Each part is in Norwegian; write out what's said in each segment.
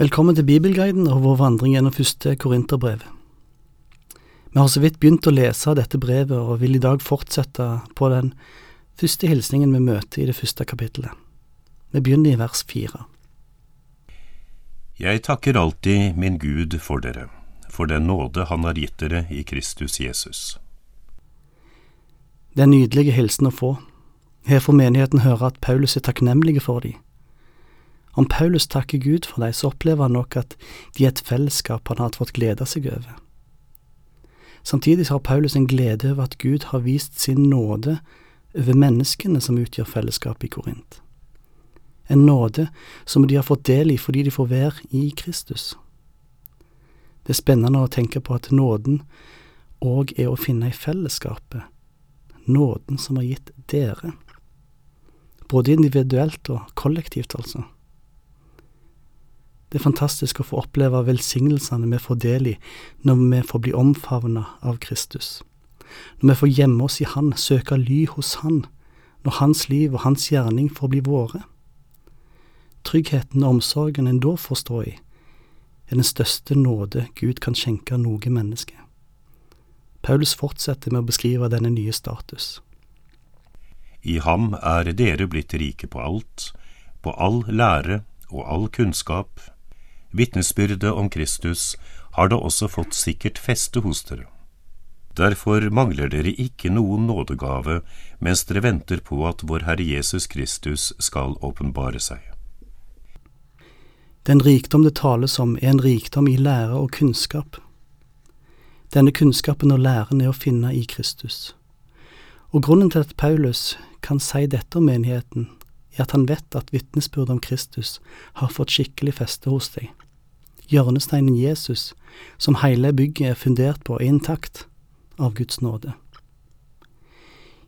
Velkommen til Bibelguiden og vår vandring gjennom første Korinterbrev. Vi har så vidt begynt å lese dette brevet, og vil i dag fortsette på den første hilsningen vi møter i det første kapittelet. Vi begynner i vers fire. Jeg takker alltid min Gud for dere, for den nåde Han har gitt dere i Kristus Jesus. Det er nydelige hilsen å få. Her får menigheten høre at Paulus er takknemlige for dem om Paulus takker Gud for dem, så opplever han nok at de er et fellesskap han har fått glede seg over. Samtidig har Paulus en glede over at Gud har vist sin nåde over menneskene som utgjør fellesskapet i Korint. En nåde som de har fått del i fordi de får være i Kristus. Det er spennende å tenke på at nåden òg er å finne i fellesskapet, nåden som har gitt dere, både individuelt og kollektivt, altså. Det er fantastisk å få oppleve velsignelsene vi får del i når vi får bli omfavna av Kristus. Når vi får gjemme oss i Han, søke ly hos Han, når Hans liv og Hans gjerning får bli våre. Tryggheten og omsorgen en da får stå i, er den største nåde Gud kan skjenke noe menneske. Paulus fortsetter med å beskrive denne nye status. I ham er dere blitt rike på alt, på all lære og all kunnskap, Vitnesbyrdet om Kristus har da også fått sikkert feste hos dere. Derfor mangler dere ikke noen nådegave mens dere venter på at vår Herre Jesus Kristus skal åpenbare seg. Den rikdom det tales om, er en rikdom i lære og kunnskap. Denne kunnskapen og læren er å finne i Kristus. Og grunnen til at Paulus kan si dette om menigheten, er at han vet at vitnesbyrdet om Kristus har fått skikkelig feste hos deg. Hjørnesteinen Jesus, som hele bygget er fundert på, er intakt av Guds nåde.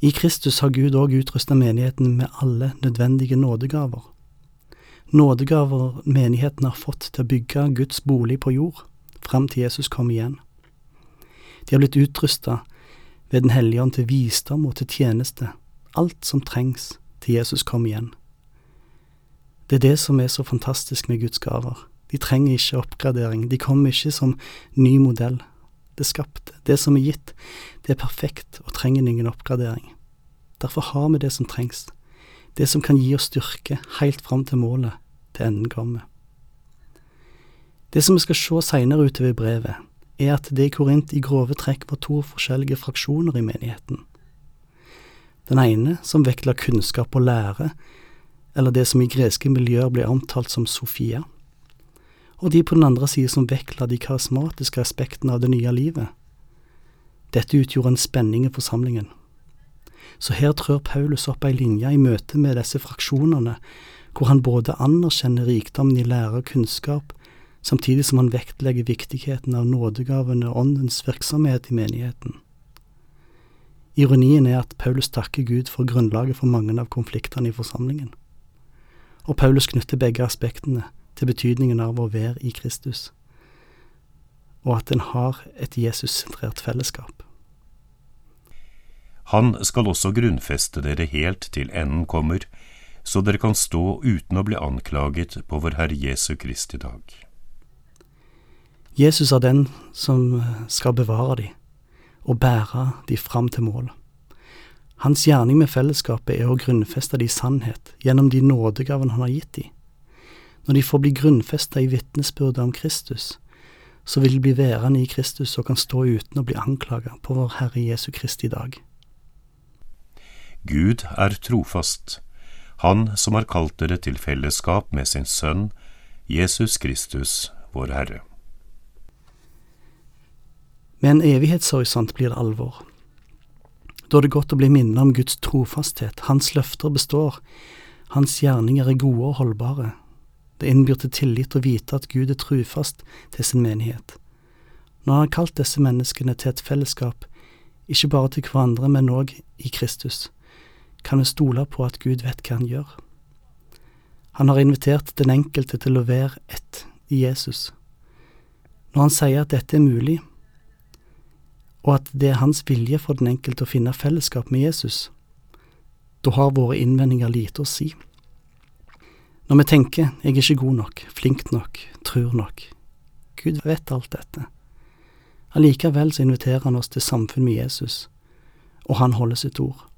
I Kristus har Gud òg utrusta menigheten med alle nødvendige nådegaver. Nådegaver menigheten har fått til å bygge Guds bolig på jord, fram til Jesus kom igjen. De har blitt utrusta ved Den hellige ånd til visdom og til tjeneste, alt som trengs til Jesus kom igjen. Det er det som er så fantastisk med Guds gaver. De trenger ikke oppgradering, de kommer ikke som ny modell. Det skapte, det som er gitt, det er perfekt og trenger ingen oppgradering. Derfor har vi det som trengs, det som kan gi oss styrke helt fram til målet, til enden kommer. Det som vi skal se seinere utover i brevet, er at det i Korint i grove trekk var to forskjellige fraksjoner i menigheten. Den ene, som vektla kunnskap og lære, eller det som i greske miljøer blir omtalt som Sofia, og de på den andre side som vektla de karismatiske aspektene av det nye livet. Dette utgjorde en spenning i forsamlingen. Så her trør Paulus opp ei linje i møte med disse fraksjonene, hvor han både anerkjenner rikdommen i lære og kunnskap, samtidig som han vektlegger viktigheten av nådegavene og åndens virksomhet i menigheten. Ironien er at Paulus takker Gud for grunnlaget for mange av konfliktene i forsamlingen. Og Paulus knytter begge aspektene til betydningen av å være i Kristus, og at en har et Jesus-sentrert fellesskap. Han skal også grunnfeste dere helt til enden kommer, så dere kan stå uten å bli anklaget på vår Herre Jesu Kristi dag. Jesus er den som skal bevare dem og bære de fram til mål. Hans gjerning med fellesskapet er å grunnfeste de i sannhet gjennom de nådegavene han har gitt de. Når de får bli grunnfesta i vitnesbyrdet om Kristus, så vil de bli værende i Kristus og kan stå uten å bli anklaga på vår Herre Jesu Kristi dag. Gud er trofast, Han som har kalt dere til fellesskap med sin Sønn, Jesus Kristus, vår Herre. Med en evighetshorisont blir det alvor. Da er det godt å bli minnet om Guds trofasthet, Hans løfter består, Hans gjerninger er gode og holdbare. Det innbyr til tillit å vite at Gud er trufast til sin menighet. Når Han har kalt disse menneskene til et fellesskap, ikke bare til hverandre, men òg i Kristus, kan vi stole på at Gud vet hva Han gjør. Han har invitert den enkelte til å være ett i Jesus. Når Han sier at dette er mulig, og at det er hans vilje for den enkelte å finne fellesskap med Jesus, da har våre innvendinger lite å si. Når vi tenker 'jeg er ikke god nok, flink nok, tror nok', Gud vet alt dette. Allikevel så inviterer han oss til samfunn med Jesus, og han holder sitt ord.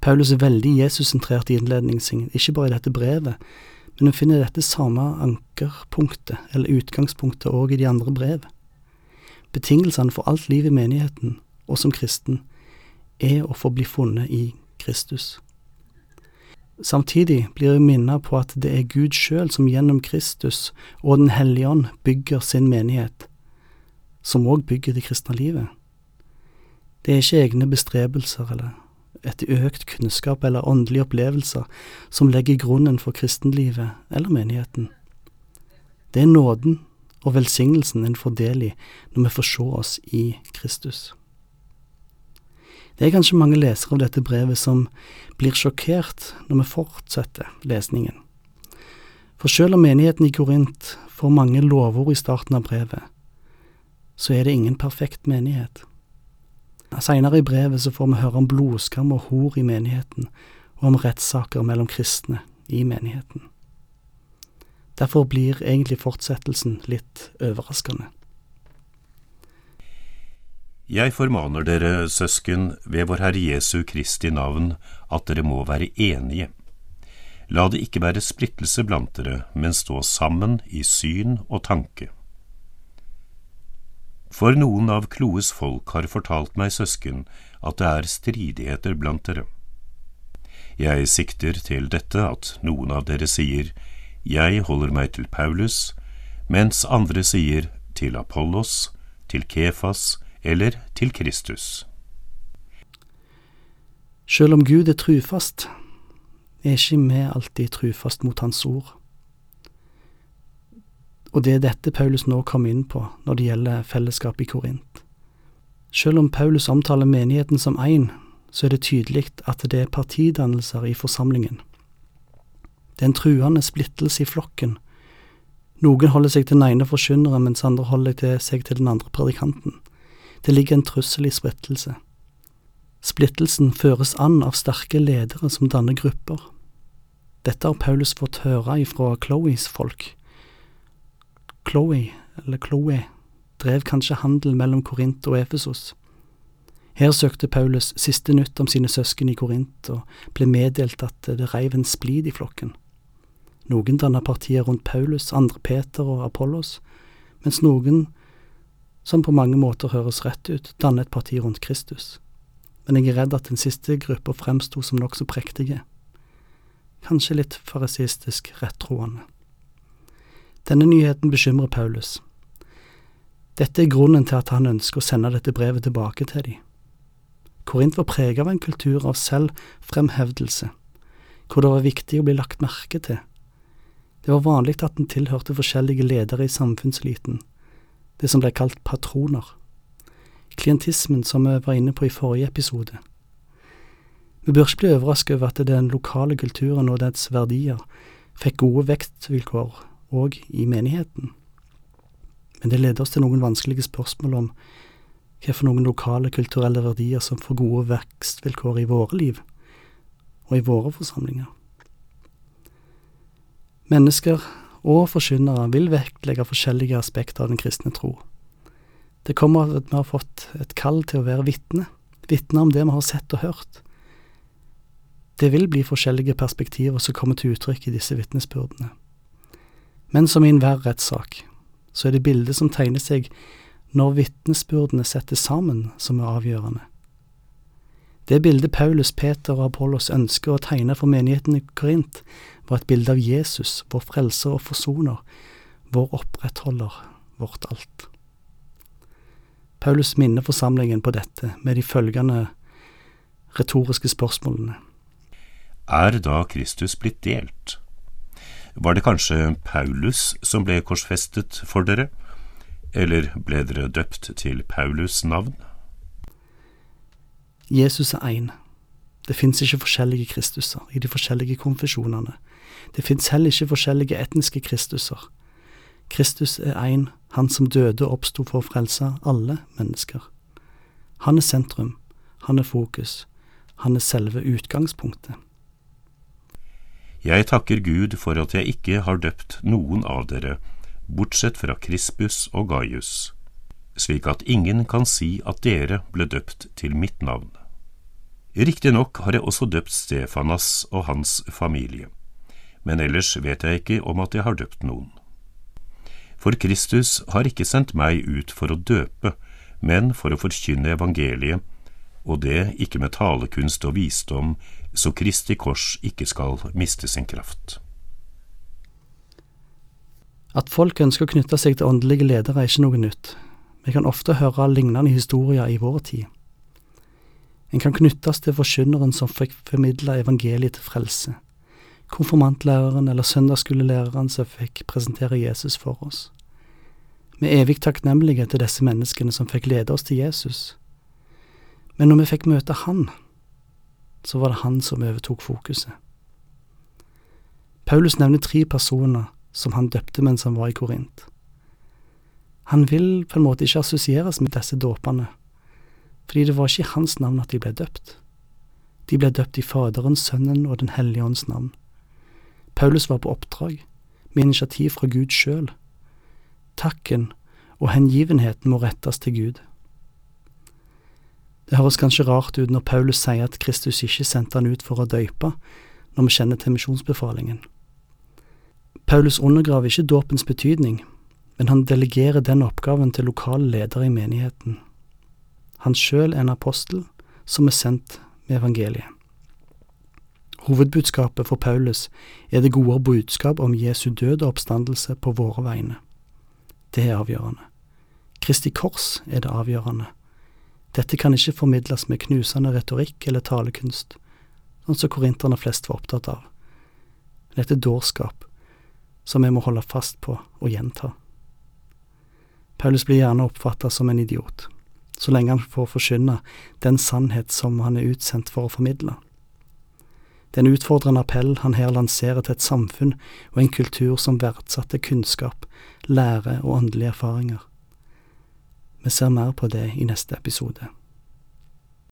Paulus er veldig Jesus-sentrert i innledningen sin, ikke bare i dette brevet, men vi finner dette samme ankerpunktet, eller utgangspunktet, òg i de andre brev. Betingelsene for alt liv i menigheten, og som kristen, er å få bli funnet i Kristus. Samtidig blir vi minnet på at det er Gud sjøl som gjennom Kristus og Den hellige ånd bygger sin menighet, som òg bygger det kristne livet. Det er ikke egne bestrebelser eller et økt kunnskap eller åndelige opplevelser som legger grunnen for kristenlivet eller menigheten. Det er nåden og velsignelsen en får del i når vi får se oss i Kristus. Det er kanskje mange lesere av dette brevet som blir sjokkert når vi fortsetter lesningen. For selv om menigheten i Korint får mange lovord i starten av brevet, så er det ingen perfekt menighet. Seinere i brevet så får vi høre om blodskam og hor i menigheten, og om rettssaker mellom kristne i menigheten. Derfor blir egentlig fortsettelsen litt overraskende. Jeg formaner dere, søsken, ved vår Herre Jesu Kristi navn, at dere må være enige. La det ikke være splittelse blant dere, men stå sammen i syn og tanke. For noen av Kloes folk har fortalt meg, søsken, at det er stridigheter blant dere. Jeg sikter til dette at noen av dere sier, Jeg holder meg til Paulus, mens andre sier, til Apollos, til Kefas eller til Kristus. Selv om Gud er trufast, er ikke vi alltid trufast mot Hans ord. Og det er dette Paulus nå kom inn på når det gjelder fellesskapet i Korint. Selv om Paulus omtaler menigheten som én, så er det tydelig at det er partidannelser i forsamlingen. Det er en truende splittelse i flokken. Noen holder seg til den ene forkynneren, mens andre holder seg til den andre predikanten. Det ligger en trussel i splittelse. Splittelsen føres an av sterke ledere som danner grupper. Dette har Paulus fått høre ifra Chloes folk, Chloe, eller Chloe, drev kanskje handel mellom Korint og Efesos. Her søkte Paulus siste nytt om sine søsken i Korint, og ble meddelt at det reiv en splid i flokken. Noen danner partier rundt Paulus, andre Peter og Apollos, mens noen, som på mange måter høres rett ut, danner et parti rundt Kristus. Men jeg er redd at den siste gruppa fremsto som nokså prektige, kanskje litt farisistisk rettroende. Denne nyheten bekymrer Paulus. Dette er grunnen til at han ønsker å sende dette brevet tilbake til dem. Korint var preget av en kultur av selvfremhevdelse, hvor det var viktig å bli lagt merke til. Det var vanlig at den tilhørte forskjellige ledere i samfunnsliten, det som ble kalt patroner. Klientismen som vi var inne på i forrige episode. Vi bør ikke bli overrasket over at den lokale kulturen og dens verdier fikk gode vekstvilkår og i menigheten. Men det leder oss til noen vanskelige spørsmål om for noen lokale kulturelle verdier som får gode vekstvilkår i våre liv, og i våre forsamlinger. Mennesker og forkynnere vil vektlegge forskjellige aspekter av den kristne tro. Det kommer av at vi har fått et kall til å være vitne, vitne om det vi har sett og hørt. Det vil bli forskjellige perspektiver som kommer til uttrykk i disse vitnesbyrdene. Men som i enhver rettssak, så er det bildet som tegner seg når vitnesbyrdene settes sammen, som er avgjørende. Det bildet Paulus, Peter og Apollos ønsker å tegne for menigheten i Korint, var et bilde av Jesus, vår frelser og forsoner, vår opprettholder, vårt alt. Paulus minner forsamlingen på dette med de følgende retoriske spørsmålene. Er da Kristus blitt delt? Var det kanskje Paulus som ble korsfestet for dere, eller ble dere døpt til Paulus' navn? Jesus er én. Det fins ikke forskjellige Kristuser i de forskjellige konfesjonene. Det fins heller ikke forskjellige etniske Kristuser. Kristus er én, han som døde og oppsto for å frelse alle mennesker. Han er sentrum, han er fokus, han er selve utgangspunktet. Jeg takker Gud for at jeg ikke har døpt noen av dere, bortsett fra Krispus og Gaius, slik at ingen kan si at dere ble døpt til mitt navn. Riktignok har jeg også døpt Stefanas og hans familie, men ellers vet jeg ikke om at jeg har døpt noen. For Kristus har ikke sendt meg ut for å døpe, men for å forkynne evangeliet, og det ikke med talekunst og visdom, så Kristi kors ikke skal miste sin kraft. At folk ønsker å knytte seg til åndelige ledere er ikke noe nytt. Vi kan ofte høre lignende historier i vår tid. En kan knyttes til forkynneren som fikk formidla evangeliet til frelse, konfirmantlæreren eller søndagsskolelæreren som fikk presentere Jesus for oss. Er evig takknemlige til disse menneskene som fikk lede oss til Jesus. Men når vi fikk møte Han, så var det han som overtok fokuset. Paulus nevner tre personer som han døpte mens han var i Korint. Han vil på en måte ikke assosieres med disse dåpene, fordi det var ikke i hans navn at de ble døpt. De ble døpt i Faderens, Sønnen og Den hellige ånds navn. Paulus var på oppdrag, med initiativ fra Gud sjøl. Takken og hengivenheten må rettes til Gud. Det høres kanskje rart ut når Paulus sier at Kristus ikke sendte han ut for å døype, når vi kjenner til misjonsbefalingen. Paulus undergraver ikke dåpens betydning, men han delegerer den oppgaven til lokale ledere i menigheten. Han sjøl er en apostel som er sendt med evangeliet. Hovedbudskapet for Paulus er det gode budskap om Jesu død og oppstandelse på våre vegne. Det er avgjørende. Kristi kors er det avgjørende dette kan ikke formidles med knusende retorikk eller talekunst, sånn som korinterne flest var opptatt av. Dette er dårskap som vi må holde fast på og gjenta. Paulus blir gjerne oppfatta som en idiot, så lenge han får forkynne den sannhet som han er utsendt for å formidle. Det er en utfordrende appell han her lanserer til et samfunn og en kultur som verdsatte kunnskap, lære og åndelige erfaringer. Vi ser mer på det i neste episode.